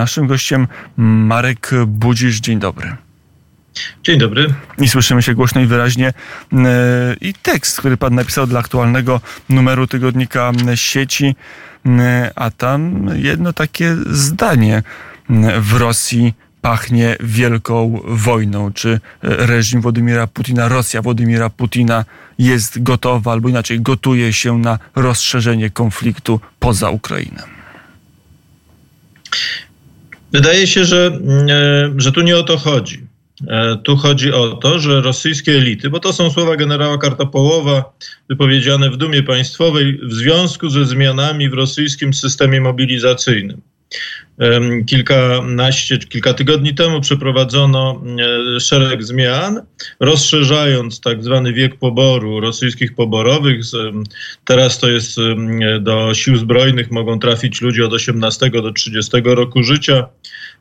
Naszym gościem Marek Budzisz. Dzień dobry. Dzień dobry. I słyszymy się głośno i wyraźnie. E, I tekst, który pan napisał dla aktualnego numeru tygodnika sieci, e, a tam jedno takie zdanie w Rosji pachnie wielką wojną. Czy reżim Władimira Putina, Rosja Władimira Putina jest gotowa, albo inaczej gotuje się na rozszerzenie konfliktu poza Ukrainą? Wydaje się, że, e, że tu nie o to chodzi. E, tu chodzi o to, że rosyjskie elity, bo to są słowa generała Kartapołowa wypowiedziane w Dumie Państwowej w związku ze zmianami w rosyjskim systemie mobilizacyjnym. Kilkanaście, kilka tygodni temu przeprowadzono e, szereg zmian, rozszerzając tak zwany wiek poboru rosyjskich poborowych. Teraz to jest do sił zbrojnych mogą trafić ludzie od 18 do 30 roku życia.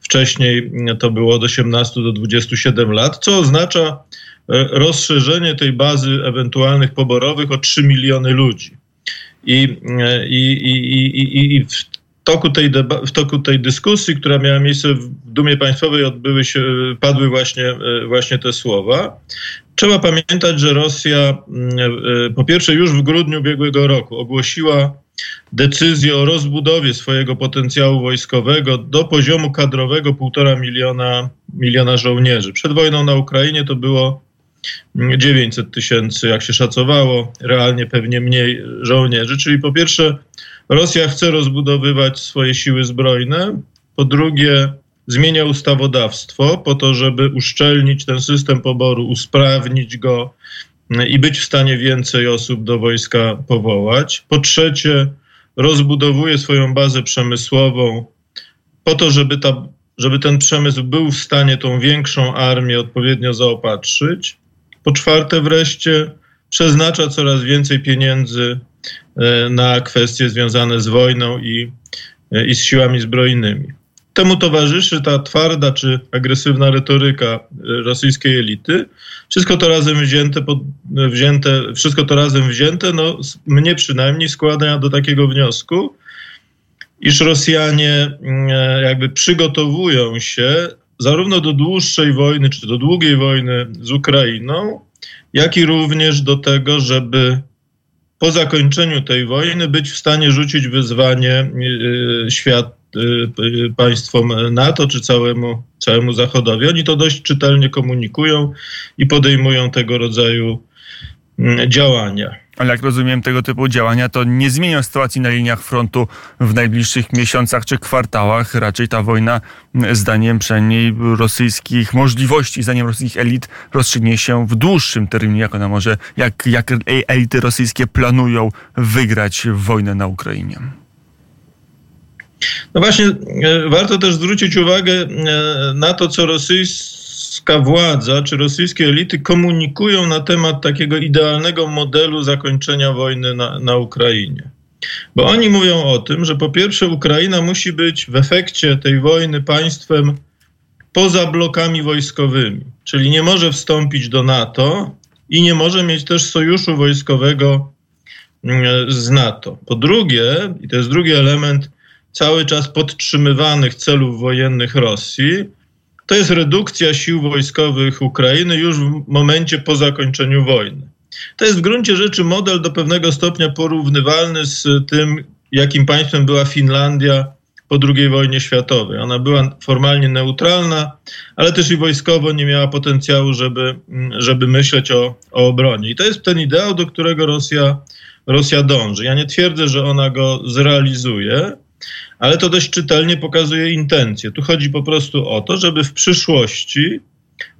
Wcześniej to było od 18 do 27 lat, co oznacza e, rozszerzenie tej bazy ewentualnych poborowych o 3 miliony ludzi. I, e, i, i, i, i toku tej, w toku tej dyskusji, która miała miejsce w Dumie Państwowej, odbyły się, padły właśnie, e, właśnie te słowa. Trzeba pamiętać, że Rosja mm, e, po pierwsze już w grudniu ubiegłego roku ogłosiła decyzję o rozbudowie swojego potencjału wojskowego do poziomu kadrowego półtora miliona, miliona żołnierzy. Przed wojną na Ukrainie to było 900 tysięcy, jak się szacowało, realnie pewnie mniej żołnierzy. Czyli po pierwsze, Rosja chce rozbudowywać swoje siły zbrojne, po drugie, zmienia ustawodawstwo po to, żeby uszczelnić ten system poboru, usprawnić go i być w stanie więcej osób do wojska powołać. Po trzecie, rozbudowuje swoją bazę przemysłową po to, żeby, ta, żeby ten przemysł był w stanie tą większą armię odpowiednio zaopatrzyć. Po czwarte, wreszcie przeznacza coraz więcej pieniędzy na kwestie związane z wojną i, e, i z siłami zbrojnymi. Temu towarzyszy ta twarda czy agresywna retoryka e, rosyjskiej elity. Wszystko to razem wzięte, pod, wzięte wszystko to razem wzięte, no, mnie przynajmniej składa do takiego wniosku, iż Rosjanie mm, jakby przygotowują się zarówno do dłuższej wojny, czy do długiej wojny z Ukrainą, jak i również do tego, żeby po zakończeniu tej wojny być w stanie rzucić wyzwanie y, świat, y, y, państwom NATO czy całemu, całemu Zachodowi. Oni to dość czytelnie komunikują i podejmują tego rodzaju działania. Ale jak rozumiem, tego typu działania to nie zmienią sytuacji na liniach frontu w najbliższych miesiącach czy kwartałach. Raczej ta wojna, zdaniem przynajmniej rosyjskich możliwości, zdaniem rosyjskich elit, rozstrzygnie się w dłuższym terminie. Jak ona może, jak, jak elity rosyjskie planują wygrać wojnę na Ukrainie? No właśnie, e, warto też zwrócić uwagę e, na to, co rosyjscy rosyjska władza czy rosyjskie elity komunikują na temat takiego idealnego modelu zakończenia wojny na, na Ukrainie. Bo oni mówią o tym, że po pierwsze Ukraina musi być w efekcie tej wojny państwem poza blokami wojskowymi, czyli nie może wstąpić do NATO i nie może mieć też sojuszu wojskowego mm, z NATO. Po drugie, i to jest drugi element cały czas podtrzymywanych celów wojennych Rosji, to jest redukcja sił wojskowych Ukrainy już w momencie po zakończeniu wojny. To jest w gruncie rzeczy model do pewnego stopnia porównywalny z tym, jakim państwem była Finlandia po II wojnie światowej. Ona była formalnie neutralna, ale też i wojskowo nie miała potencjału, żeby, żeby myśleć o, o obronie. I to jest ten ideał, do którego Rosja, Rosja dąży. Ja nie twierdzę, że ona go zrealizuje, ale to dość czytelnie pokazuje intencje. Tu chodzi po prostu o to, żeby w przyszłości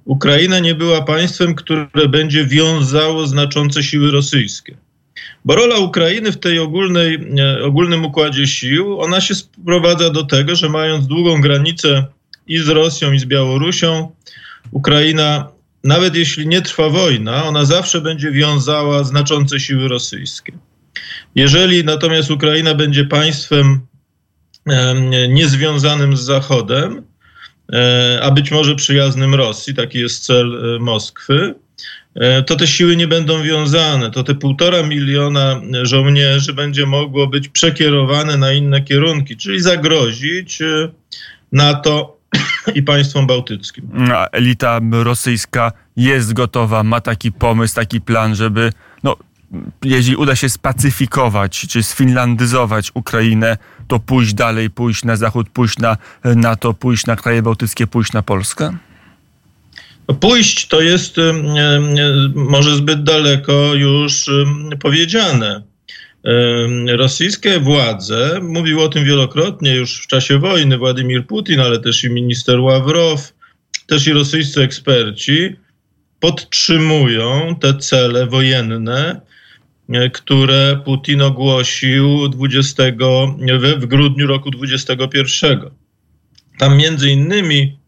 Ukraina nie była państwem, które będzie wiązało znaczące siły rosyjskie. Bo rola Ukrainy w tej ogólnej, e, ogólnym układzie sił, ona się sprowadza do tego, że mając długą granicę i z Rosją, i z Białorusią, Ukraina, nawet jeśli nie trwa wojna, ona zawsze będzie wiązała znaczące siły rosyjskie. Jeżeli natomiast Ukraina będzie państwem niezwiązanym z Zachodem, e, a być może przyjaznym Rosji, taki jest cel e, Moskwy, e, to te siły nie będą wiązane. To te półtora miliona żołnierzy będzie mogło być przekierowane na inne kierunki, czyli zagrozić NATO i państwom bałtyckim. A elita rosyjska jest gotowa, ma taki pomysł, taki plan, żeby no, jeśli uda się spacyfikować czy sfinlandyzować Ukrainę, to pójść dalej, pójść na zachód, pójść na NATO, pójść na kraje bałtyckie, pójść na Polskę? No, pójść to jest może zbyt daleko już powiedziane. Rosyjskie władze, mówił o tym wielokrotnie już w czasie wojny Władimir Putin, ale też i minister Ławrow, też i rosyjscy eksperci podtrzymują te cele wojenne, które Putin ogłosił 20, w, w grudniu roku 2021. Tam między innymi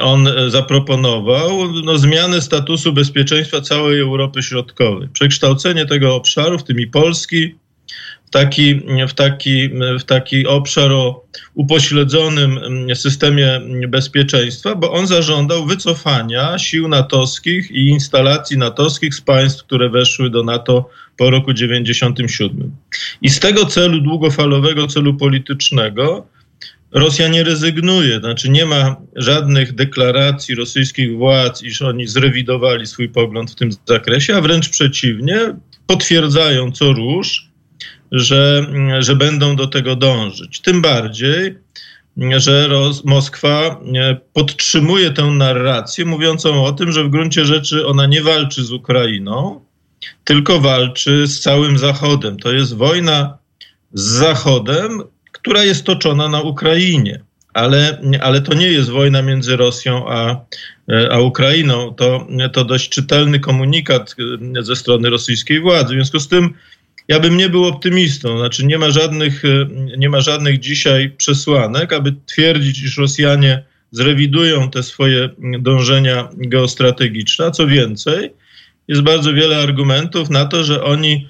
on zaproponował no, zmianę statusu bezpieczeństwa całej Europy Środkowej, przekształcenie tego obszaru, w tym i Polski, taki, w taki, w taki obszar o upośledzonym systemie bezpieczeństwa, bo on zażądał wycofania sił natowskich i instalacji natowskich z państw, które weszły do NATO po roku 1997. I z tego celu długofalowego, celu politycznego, Rosja nie rezygnuje, znaczy nie ma żadnych deklaracji rosyjskich władz, iż oni zrewidowali swój pogląd w tym zakresie, a wręcz przeciwnie, potwierdzają co róż, że, że będą do tego dążyć. Tym bardziej, że Ros Moskwa e, podtrzymuje tę narrację, mówiącą o tym, że w gruncie rzeczy ona nie walczy z Ukrainą, tylko walczy z całym Zachodem. To jest wojna z Zachodem, która jest toczona na Ukrainie. Ale, ale to nie jest wojna między Rosją a, a Ukrainą. To, to dość czytelny komunikat e, ze strony rosyjskiej władzy. W związku z tym ja bym nie był optymistą. Znaczy nie ma żadnych, e, nie ma żadnych dzisiaj przesłanek, aby twierdzić, iż Rosjanie zrewidują te swoje dążenia geostrategiczne. A co więcej, jest bardzo wiele argumentów na to, że oni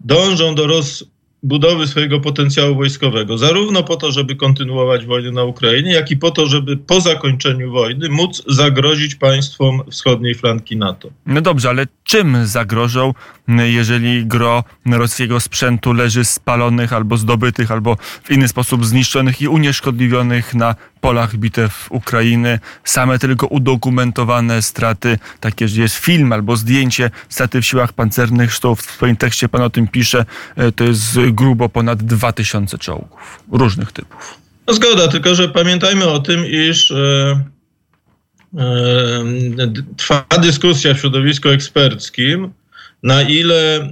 dążą do roz, budowy swojego potencjału wojskowego, zarówno po to, żeby kontynuować wojnę na Ukrainie, jak i po to, żeby po zakończeniu wojny móc zagrozić państwom wschodniej flanki NATO. No dobrze, ale czym zagrożą, jeżeli gro rosyjskiego sprzętu leży spalonych albo zdobytych, albo w inny sposób zniszczonych i unieszkodliwionych na polach bitew Ukrainy, same tylko udokumentowane straty, takie, że jest film albo zdjęcie straty w siłach pancernych, zresztą w swoim tekście pan o tym pisze, e, to jest grubo ponad 2000 czołgów różnych typów. No zgoda, tylko że pamiętajmy o tym, iż e, e, trwa dyskusja w środowisku eksperckim, na ile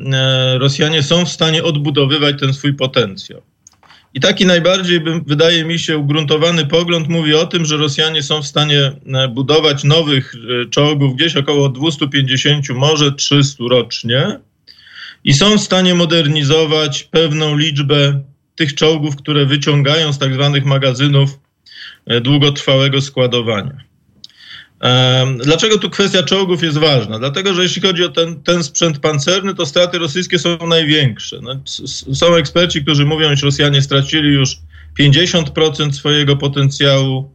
Rosjanie są w stanie odbudowywać ten swój potencjał. I taki najbardziej, wydaje mi się, ugruntowany pogląd mówi o tym, że Rosjanie są w stanie e, budować nowych e, czołgów gdzieś około 250, może 300 rocznie i są w stanie modernizować pewną liczbę tych czołgów, które wyciągają z tak zwanych magazynów e, długotrwałego składowania. Dlaczego tu kwestia czołgów jest ważna? Dlatego, że jeśli chodzi o ten, ten sprzęt pancerny, to straty rosyjskie są największe. No, są eksperci, którzy mówią, że Rosjanie stracili już 50% swojego potencjału.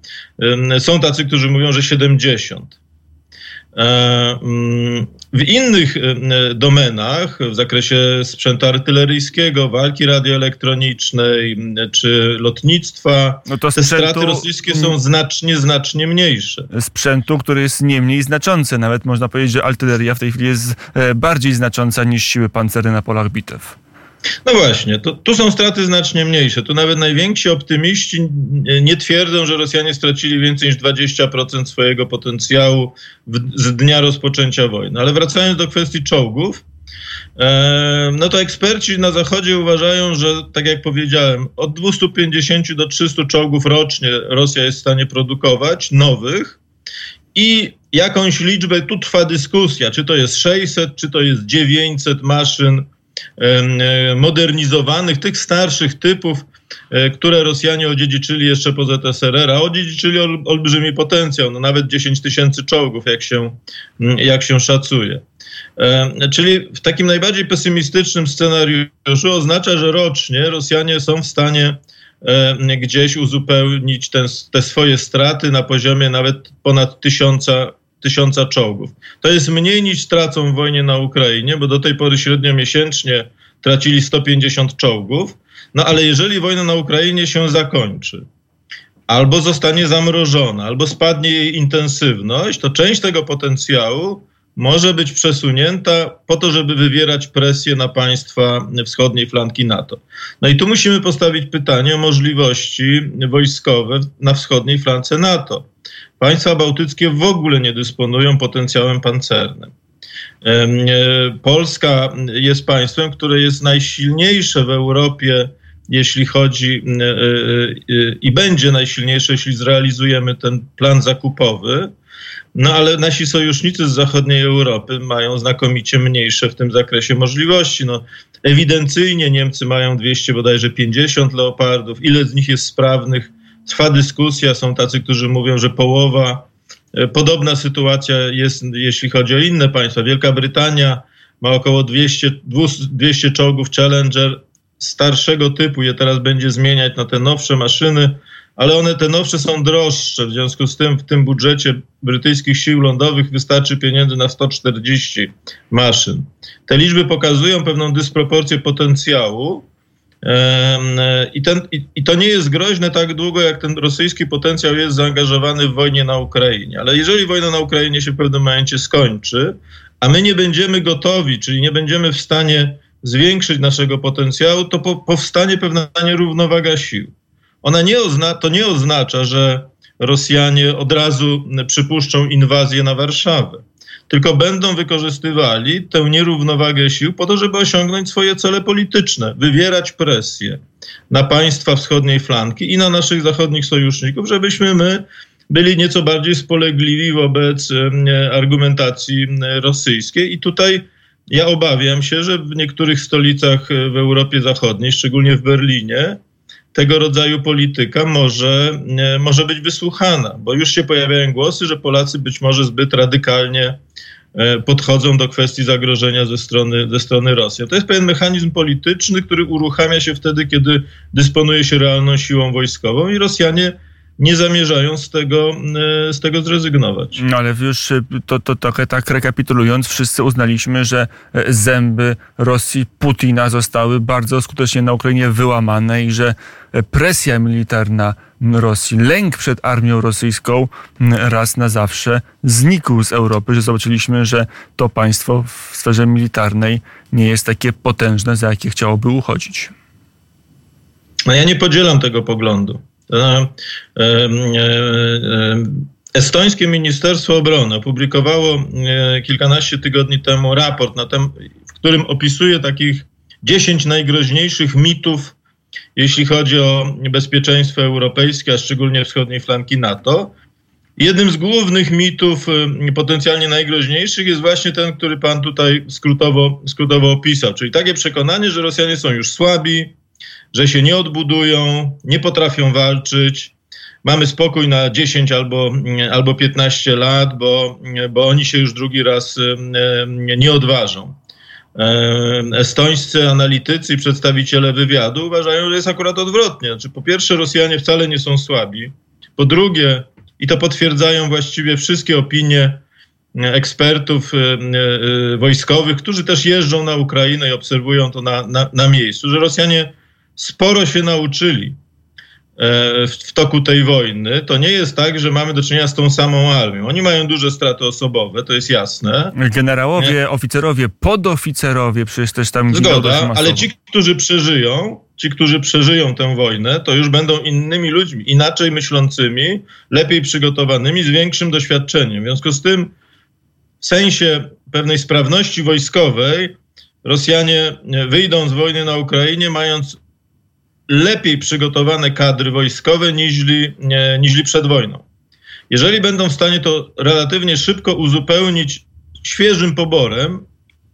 Są tacy, którzy mówią, że 70%. E, mm, w innych e, domenach, w zakresie sprzętu artyleryjskiego, walki radioelektronicznej czy lotnictwa, no te straty rosyjskie są znacznie, znacznie mniejsze. Sprzętu, który jest nie mniej znaczący. Nawet można powiedzieć, że artyleria w tej chwili jest e, bardziej znacząca niż siły pancerne na polach bitew. No właśnie, to, tu są straty znacznie mniejsze. Tu nawet najwięksi optymiści nie twierdzą, że Rosjanie stracili więcej niż 20% swojego potencjału w, z dnia rozpoczęcia wojny. Ale wracając do kwestii czołgów, e, no to eksperci na Zachodzie uważają, że tak jak powiedziałem, od 250 do 300 czołgów rocznie Rosja jest w stanie produkować nowych i jakąś liczbę, tu trwa dyskusja, czy to jest 600, czy to jest 900 maszyn modernizowanych, tych starszych typów, e, które Rosjanie odziedziczyli jeszcze po ZSRR, a odziedziczyli ol, olbrzymi potencjał, no nawet 10 tysięcy czołgów, jak się, jak się szacuje. E, czyli w takim najbardziej pesymistycznym scenariuszu oznacza, że rocznie Rosjanie są w stanie gdzieś uzupełnić ten, te swoje straty na poziomie nawet ponad tysiąca tysiąca czołgów. To jest mniej niż tracą w wojnie na Ukrainie, bo do tej pory średnio miesięcznie tracili 150 czołgów. No ale jeżeli wojna na Ukrainie się zakończy, albo zostanie zamrożona, albo spadnie jej intensywność, to część tego potencjału może być przesunięta po to, żeby wywierać presję na państwa wschodniej flanki NATO. No i tu musimy postawić pytanie o możliwości wojskowe na wschodniej flance NATO. Państwa bałtyckie w ogóle nie dysponują potencjałem pancernym. E, Polska jest państwem, które jest najsilniejsze w Europie, jeśli chodzi e, e, i będzie najsilniejsze, jeśli zrealizujemy ten plan zakupowy. No ale nasi sojusznicy z zachodniej Europy mają znakomicie mniejsze w tym zakresie możliwości. No, ewidencyjnie Niemcy mają 200 bodajże 50 leopardów. Ile z nich jest sprawnych? Trwa dyskusja. Są tacy, którzy mówią, że połowa. E, podobna sytuacja jest, jeśli chodzi o inne państwa. Wielka Brytania ma około 200, 200 czołgów Challenger starszego typu. Je teraz będzie zmieniać na te nowsze maszyny ale one te nowsze są droższe. W związku z tym w tym budżecie brytyjskich sił lądowych wystarczy pieniędzy na 140 maszyn. Te liczby pokazują pewną dysproporcję potencjału. I, ten, i, I, to nie jest groźne tak długo, jak ten rosyjski potencjał jest zaangażowany w wojnie na Ukrainie. Ale jeżeli wojna na Ukrainie się w pewnym momencie skończy, a my nie będziemy gotowi, czyli nie będziemy w stanie zwiększyć naszego potencjału, to po, powstanie pewna nierównowaga sił ona nie ozna- to nie oznacza, że Rosjanie od razu przypuszczą inwazję na Warszawę, tylko będą wykorzystywali tę nierównowagę sił po to, żeby osiągnąć swoje cele polityczne, wywierać presję na państwa wschodniej flanki i na naszych zachodnich sojuszników, żebyśmy my byli nieco bardziej spolegliwi wobec argumentacji rosyjskiej. I tutaj ja obawiam się, że w niektórych stolicach w Europie Zachodniej, szczególnie w Berlinie, tego rodzaju polityka może, może być wysłuchana, bo już się pojawiają głosy, że Polacy być może zbyt radykalnie e, podchodzą do kwestii zagrożenia ze strony, ze strony Rosji. To jest pewien mechanizm polityczny, który uruchamia się wtedy, kiedy dysponuje się realną siłą wojskową i Rosjanie nie zamierzają z tego, e, z tego zrezygnować. No ale już e, to, to trochę tak rekapitulując, wszyscy uznaliśmy, że e, zęby Rosji, Putina zostały bardzo skutecznie na Ukrainie wyłamane i że presja militarna Rosji, lęk przed armią rosyjską raz na zawsze znikł z Europy, że zobaczyliśmy, że to państwo w sferze militarnej nie jest takie potężne, za jakie chciałoby uchodzić. No ja nie podzielam tego poglądu. E, e, e, estońskie Ministerstwo Obrony opublikowało kilkanaście tygodni temu raport, tem, w którym opisuje takich 10 najgroźniejszych mitów, jeśli chodzi o bezpieczeństwo europejskie, a szczególnie wschodniej flanki NATO. Jednym z głównych mitów, potencjalnie najgroźniejszych, jest właśnie ten, który pan tutaj skrótowo, skrótowo opisał, czyli takie przekonanie, że Rosjanie są już słabi, że się nie odbudują, nie potrafią walczyć. Mamy spokój na 10 albo, albo 15 lat, bo, bo oni się już drugi raz nie odważą. Estońscy analitycy i przedstawiciele wywiadu uważają, że jest akurat odwrotnie. Znaczy, po pierwsze, Rosjanie wcale nie są słabi. Po drugie, i to potwierdzają właściwie wszystkie opinie ekspertów wojskowych, którzy też jeżdżą na Ukrainę i obserwują to na, na, na miejscu, że Rosjanie sporo się nauczyli e, w toku tej wojny, to nie jest tak, że mamy do czynienia z tą samą armią. Oni mają duże straty osobowe, to jest jasne. Generałowie, nie? oficerowie, podoficerowie, przecież też tam Zgoda, ale ci, którzy przeżyją, ci, którzy przeżyją tę wojnę, to już będą innymi ludźmi, inaczej myślącymi, lepiej przygotowanymi, z większym doświadczeniem. W związku z tym, w sensie pewnej sprawności wojskowej, Rosjanie wyjdą z wojny na Ukrainie, mając lepiej przygotowane kadry wojskowe niźli, niźli przed wojną. Jeżeli będą w stanie to relatywnie szybko uzupełnić świeżym poborem,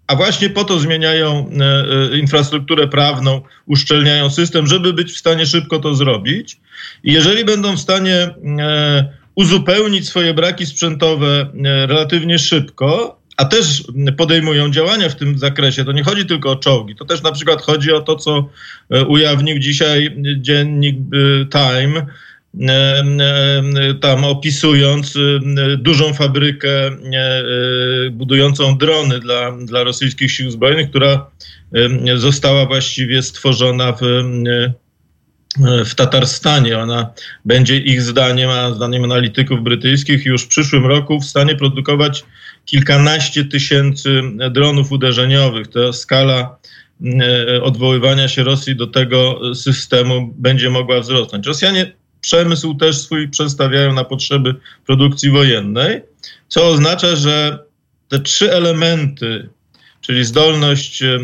a właśnie po to zmieniają e, e, infrastrukturę prawną, uszczelniają system, żeby być w stanie szybko to zrobić. I jeżeli będą w stanie e, uzupełnić swoje braki sprzętowe relatywnie szybko, a też podejmują działania w tym zakresie. To nie chodzi tylko o czołgi, to też na przykład chodzi o to, co e, ujawnił dzisiaj dziennik e, Time, e, tam opisując dużą fabrykę budującą drony dla, dla rosyjskich sił zbrojnych, która została właściwie stworzona w, w Tatarstanie. Ona będzie ich zdaniem, a zdaniem analityków brytyjskich już w przyszłym roku w stanie produkować kilkanaście tysięcy dronów uderzeniowych. To skala e, odwoływania się Rosji do tego systemu będzie mogła wzrosnąć. Rosjanie przemysł też swój przestawiają na potrzeby produkcji wojennej, co oznacza, że te trzy elementy czyli zdolność e,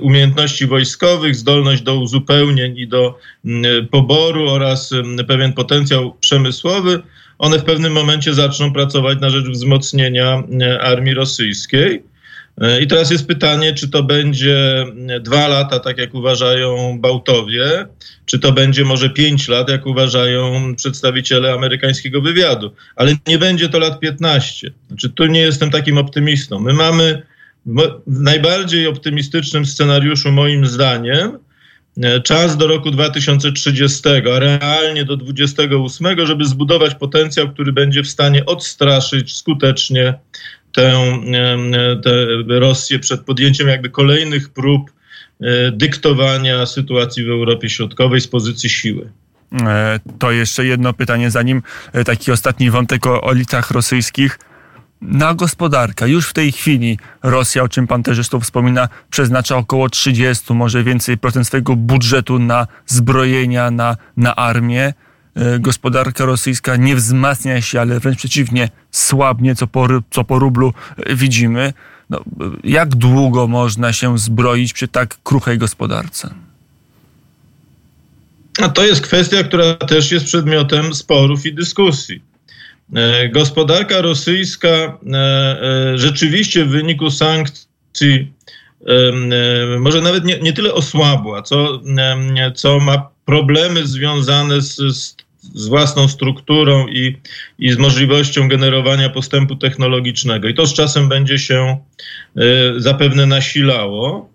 umiejętności wojskowych, zdolność do uzupełnień i do poboru oraz pewien potencjał przemysłowy, one w pewnym momencie zaczną pracować na rzecz wzmocnienia armii rosyjskiej. E, I teraz jest pytanie, czy to będzie dwa lata, tak jak uważają Bałtowie, czy to będzie może pięć lat, jak uważają przedstawiciele amerykańskiego wywiadu. Ale nie będzie to lat 15. Znaczy, tu nie jestem takim optymistą. My mamy w najbardziej optymistycznym scenariuszu, moim zdaniem, e, czas do roku 2030, a realnie do 2028, żeby zbudować potencjał, który będzie w stanie odstraszyć skutecznie tę, e, tę Rosję przed podjęciem jakby kolejnych prób e, dyktowania sytuacji w Europie Środkowej z pozycji siły. To jeszcze jedno pytanie, zanim taki ostatni wątek o elitach rosyjskich na gospodarkę. Już w tej chwili Rosja, o czym pan też zresztą wspomina, przeznacza około 30, może więcej procent swojego budżetu na zbrojenia, na, na armię. E, gospodarka rosyjska nie wzmacnia się, ale wręcz przeciwnie, słabnie, co po, co po rublu e, widzimy. No, jak długo można się zbroić przy tak kruchej gospodarce? A to jest kwestia, która też jest przedmiotem sporów i dyskusji. E, gospodarka rosyjska e, e, rzeczywiście w wyniku sankcji może nawet nie, nie tyle osłabła, co, co ma problemy związane z, z, z własną strukturą i, i z możliwością generowania postępu technologicznego. I to z czasem będzie się zapewne nasilało.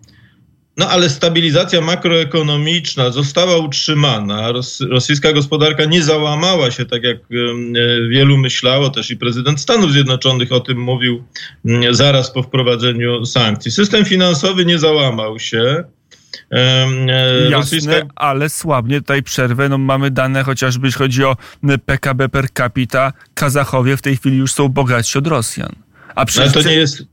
No ale stabilizacja makroekonomiczna została utrzymana. rosyjska gospodarka nie załamała się tak, jak e, wielu myślało, też i prezydent Stanów Zjednoczonych o tym mówił zaraz po wprowadzeniu sankcji. System finansowy nie załamał się. E, rosyjska... Jasne, ale słabnie tutaj przerwę. No, mamy dane chociażby, jeśli chodzi o PKB per capita. Kazachowie w tej chwili już są bogatsi od Rosjan. A przecież... Ale to nie jest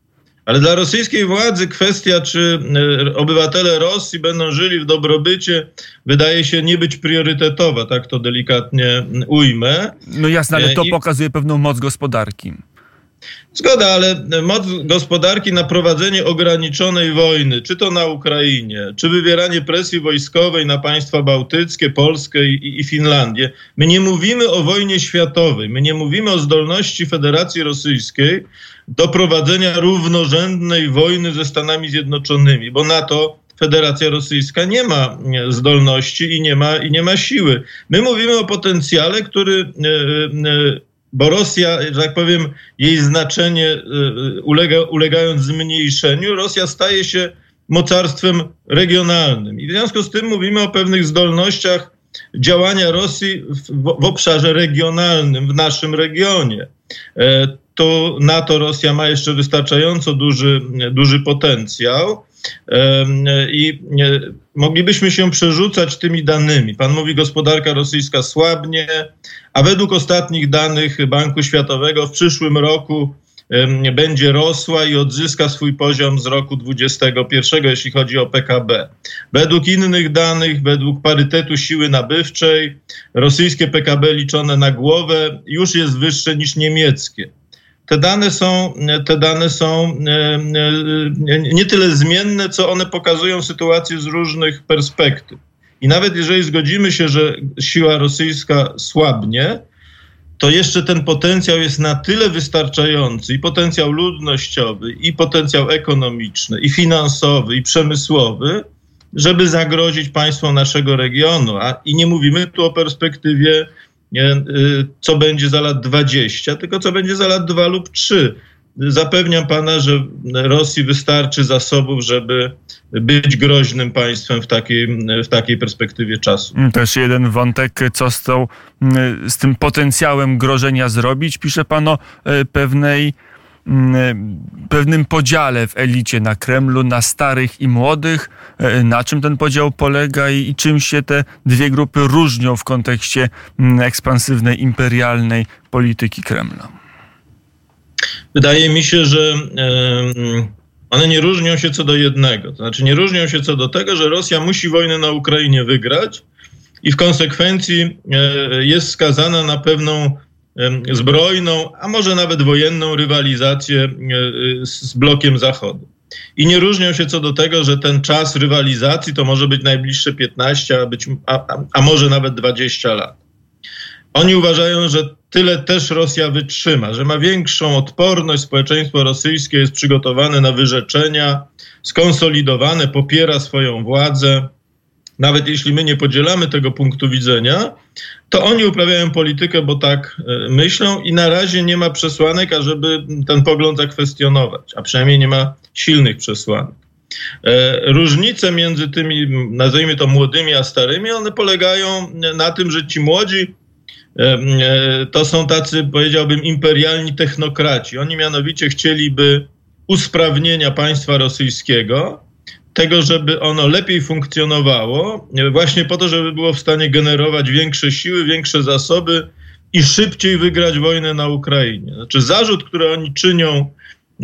ale dla rosyjskiej władzy kwestia, czy e, obywatele Rosji będą żyli w dobrobycie, wydaje się nie być priorytetowa, tak to delikatnie ujmę. No jasne, ale to I... pokazuje pewną moc gospodarki. Zgoda, ale moc gospodarki na prowadzenie ograniczonej wojny, czy to na Ukrainie, czy wywieranie presji wojskowej na państwa bałtyckie, Polskę i, i, Finlandię. My nie mówimy o wojnie światowej, my nie mówimy o zdolności Federacji Rosyjskiej do prowadzenia równorzędnej wojny ze Stanami Zjednoczonymi, bo na to Federacja Rosyjska nie ma zdolności i nie ma, i nie ma siły. My mówimy o potencjale, który e, e, bo Rosja, że tak powiem, jej znaczenie y, ulega, ulegając zmniejszeniu, Rosja staje się mocarstwem regionalnym. I w związku z tym mówimy o pewnych zdolnościach działania Rosji w, w obszarze regionalnym, w naszym regionie. E, to NATO Rosja ma jeszcze wystarczająco duży, duży potencjał. I moglibyśmy się przerzucać tymi danymi. Pan mówi, gospodarka rosyjska słabnie, a według ostatnich danych Banku Światowego w przyszłym roku będzie rosła i odzyska swój poziom z roku 2021, jeśli chodzi o PKB. Według innych danych, według parytetu siły nabywczej, rosyjskie PKB liczone na głowę już jest wyższe niż niemieckie te dane są, te dane są e, e, nie tyle zmienne, co one pokazują sytuację z różnych perspektyw. I nawet jeżeli zgodzimy się, że siła rosyjska słabnie, to jeszcze ten potencjał jest na tyle wystarczający i potencjał ludnościowy, i potencjał ekonomiczny, i finansowy, i przemysłowy, żeby zagrozić państwom naszego regionu. A, I nie mówimy tu o perspektywie nie, y, co będzie za lat 20, tylko co będzie za lat 2 lub 3. Zapewniam pana, że Rosji wystarczy zasobów, żeby być groźnym państwem w takiej, w takiej perspektywie czasu. Mm, też jeden wątek, co z, tą, mm, z tym potencjałem grożenia zrobić. Pisze pan o e, pewnej pewnym podziale w elicie na Kremlu, na starych i młodych. E, na czym ten podział polega i, i czym się te dwie grupy różnią w kontekście mm, ekspansywnej, imperialnej polityki Kremla? Wydaje mi się, że one nie różnią się co do jednego. To znaczy, nie różnią się co do tego, że Rosja musi wojnę na Ukrainie wygrać i w konsekwencji e, jest skazana na pewną zbrojną, a może nawet wojenną rywalizację e, z blokiem Zachodu. I nie różnią się co do tego, że ten czas rywalizacji to może być najbliższe 15, a, być, a, a może nawet 20 lat. Oni uważają, że tyle też Rosja wytrzyma, że ma większą odporność, społeczeństwo rosyjskie jest przygotowane na wyrzeczenia, skonsolidowane, popiera swoją władzę. Nawet jeśli my nie podzielamy tego punktu widzenia, to oni uprawiają politykę, bo tak e, myślą i na razie nie ma przesłanek, ażeby ten pogląd zakwestionować, a przynajmniej nie ma silnych przesłanek. E, różnice między tymi, nazwijmy to młodymi, a starymi, one polegają na tym, że ci młodzi E, to są tacy, powiedziałbym, imperialni technokraci. Oni mianowicie chcieliby usprawnienia państwa rosyjskiego, tego, żeby ono lepiej funkcjonowało, e, właśnie po to, żeby było w stanie generować większe siły, większe zasoby i szybciej wygrać wojnę na Ukrainie. Znaczy, zarzut, który oni czynią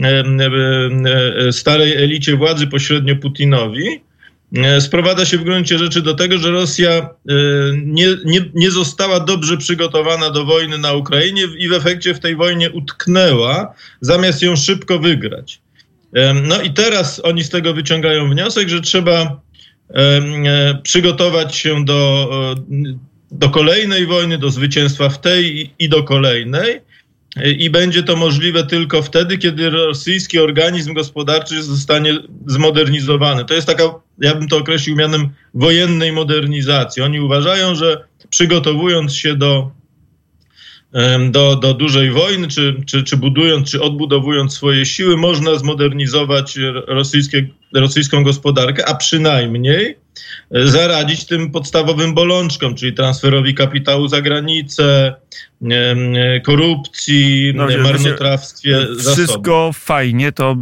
e, starej elicie władzy, pośrednio Putinowi, E, sprowadza się w gruncie rzeczy do tego, że Rosja e, nie, nie, nie została dobrze przygotowana do wojny na Ukrainie i w efekcie w tej wojnie utknęła, zamiast ją szybko wygrać. E, no i teraz oni z tego wyciągają wniosek, że trzeba przygotować się do, do kolejnej wojny, do zwycięstwa w tej i do kolejnej i będzie to możliwe tylko wtedy, kiedy rosyjski organizm gospodarczy zostanie zmodernizowany. To jest taka, ja bym to określił mianem wojennej modernizacji. Oni uważają, że przygotowując się do, do, do dużej wojny, czy, czy, czy budując, czy odbudowując swoje siły, można zmodernizować rosyjskie, rosyjską gospodarkę, a przynajmniej zaradzić tym podstawowym bolączkom, czyli transferowi kapitału za granicę, korupcji, no, marnotrawstwie Wszystko fajnie, to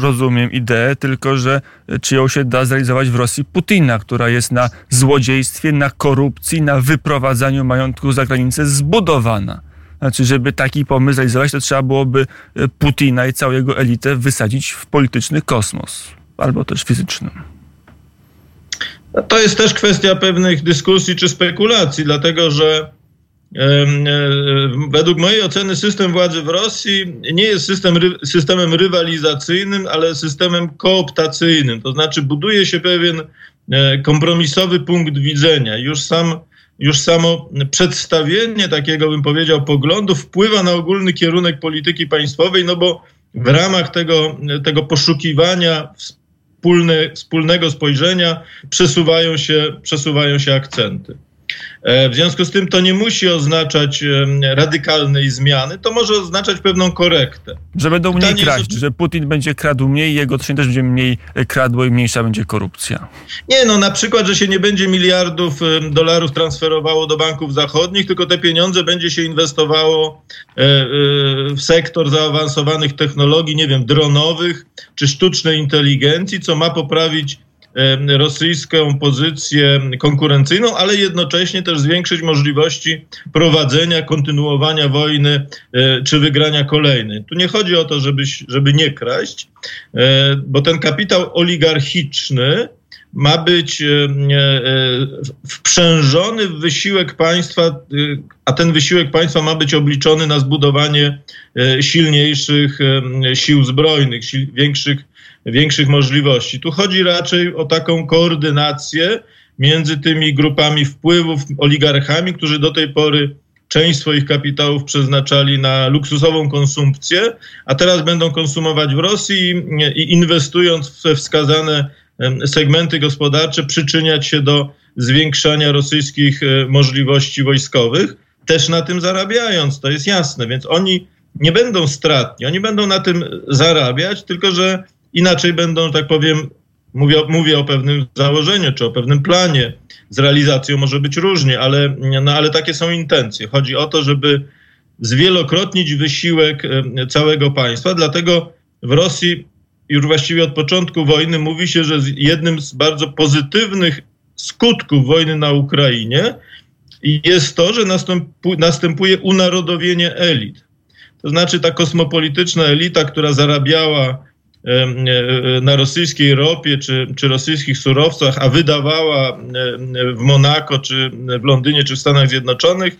rozumiem ideę, tylko że czy ją się da zrealizować w Rosji Putina, która jest na złodziejstwie, na korupcji, na wyprowadzaniu majątku za granicę zbudowana. Znaczy, żeby taki pomysł realizować, to trzeba byłoby e, Putina i całą jego elitę wysadzić w polityczny kosmos, albo też fizyczny. To jest też kwestia pewnych dyskusji czy spekulacji, dlatego że e, według mojej oceny system władzy w Rosji nie jest system, systemem rywalizacyjnym, ale systemem kooptacyjnym. To znaczy buduje się pewien e, kompromisowy punkt widzenia. Już, sam, już samo przedstawienie takiego, bym powiedział, poglądu wpływa na ogólny kierunek polityki państwowej, no bo w ramach tego, tego poszukiwania wspólne, wspólnego spojrzenia przesuwają się, przesuwają się akcenty. E, w związku z tym to nie musi oznaczać radykalnej zmiany, to może oznaczać pewną korektę. Że będą mniej Pytanie kraść, jest... że Putin będzie kradł mniej, jego się też będzie mniej e, kradło i mniejsza będzie korupcja. Nie, no na przykład, że się nie będzie miliardów dolarów transferowało do banków zachodnich, tylko te pieniądze będzie się inwestowało e, w sektor zaawansowanych technologii, nie wiem, dronowych czy sztucznej inteligencji, co ma poprawić rosyjską pozycję konkurencyjną, ale jednocześnie też zwiększyć możliwości prowadzenia, kontynuowania wojny e, czy wygrania kolejnej. Tu nie chodzi o to, żeby, żeby nie kraść, e, bo ten kapitał oligarchiczny ma być e, wprzężony w wysiłek państwa, a ten wysiłek państwa ma być obliczony na zbudowanie silniejszych sił zbrojnych, większych większych możliwości. Tu chodzi raczej o taką koordynację między tymi grupami wpływów, oligarchami, którzy do tej pory część swoich kapitałów przeznaczali na luksusową konsumpcję, a teraz będą konsumować w Rosji i inwestując we wskazane segmenty gospodarcze, przyczyniać się do zwiększania rosyjskich e, możliwości wojskowych, też na tym zarabiając, to jest jasne. Więc oni nie będą stratni, oni będą na tym zarabiać, tylko że Inaczej będą, tak powiem, mówię, mówię o pewnym założeniu czy o pewnym planie. Z realizacją może być różnie, ale, no, ale takie są intencje. Chodzi o to, żeby zwielokrotnić wysiłek całego państwa. Dlatego w Rosji już właściwie od początku wojny mówi się, że jednym z bardzo pozytywnych skutków wojny na Ukrainie jest to, że następuje unarodowienie elit. To znaczy ta kosmopolityczna elita, która zarabiała na rosyjskiej ropie czy, czy rosyjskich surowcach, a wydawała w Monako, czy w Londynie, czy w Stanach Zjednoczonych.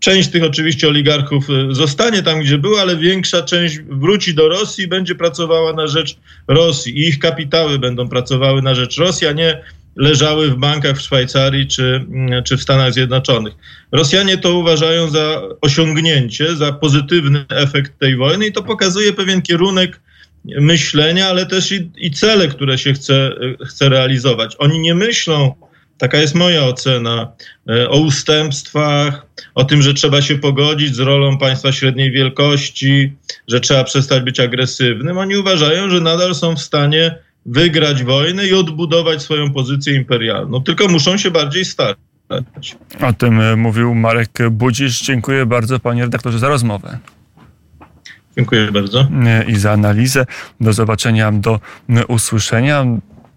Część tych oczywiście oligarchów e, zostanie tam, gdzie była, ale większa część wróci do Rosji i będzie pracowała na rzecz Rosji. I ich kapitały będą pracowały na rzecz Rosji, a nie leżały w bankach w Szwajcarii czy, mm, czy w Stanach Zjednoczonych. Rosjanie to uważają za osiągnięcie, za pozytywny efekt tej wojny i to pokazuje pewien kierunek myślenia, ale też i, i cele, które się chce, chce realizować. Oni nie myślą, taka jest moja ocena, e, o ustępstwach, o tym, że trzeba się pogodzić z rolą państwa średniej wielkości, że trzeba przestać być agresywnym. Oni uważają, że nadal są w stanie wygrać wojnę i odbudować swoją pozycję imperialną. Tylko muszą się bardziej starać. O tym e, mówił Marek Budzisz. Dziękuję bardzo panie redaktorze za rozmowę. Dziękuję bardzo. I za analizę. Do zobaczenia, do usłyszenia.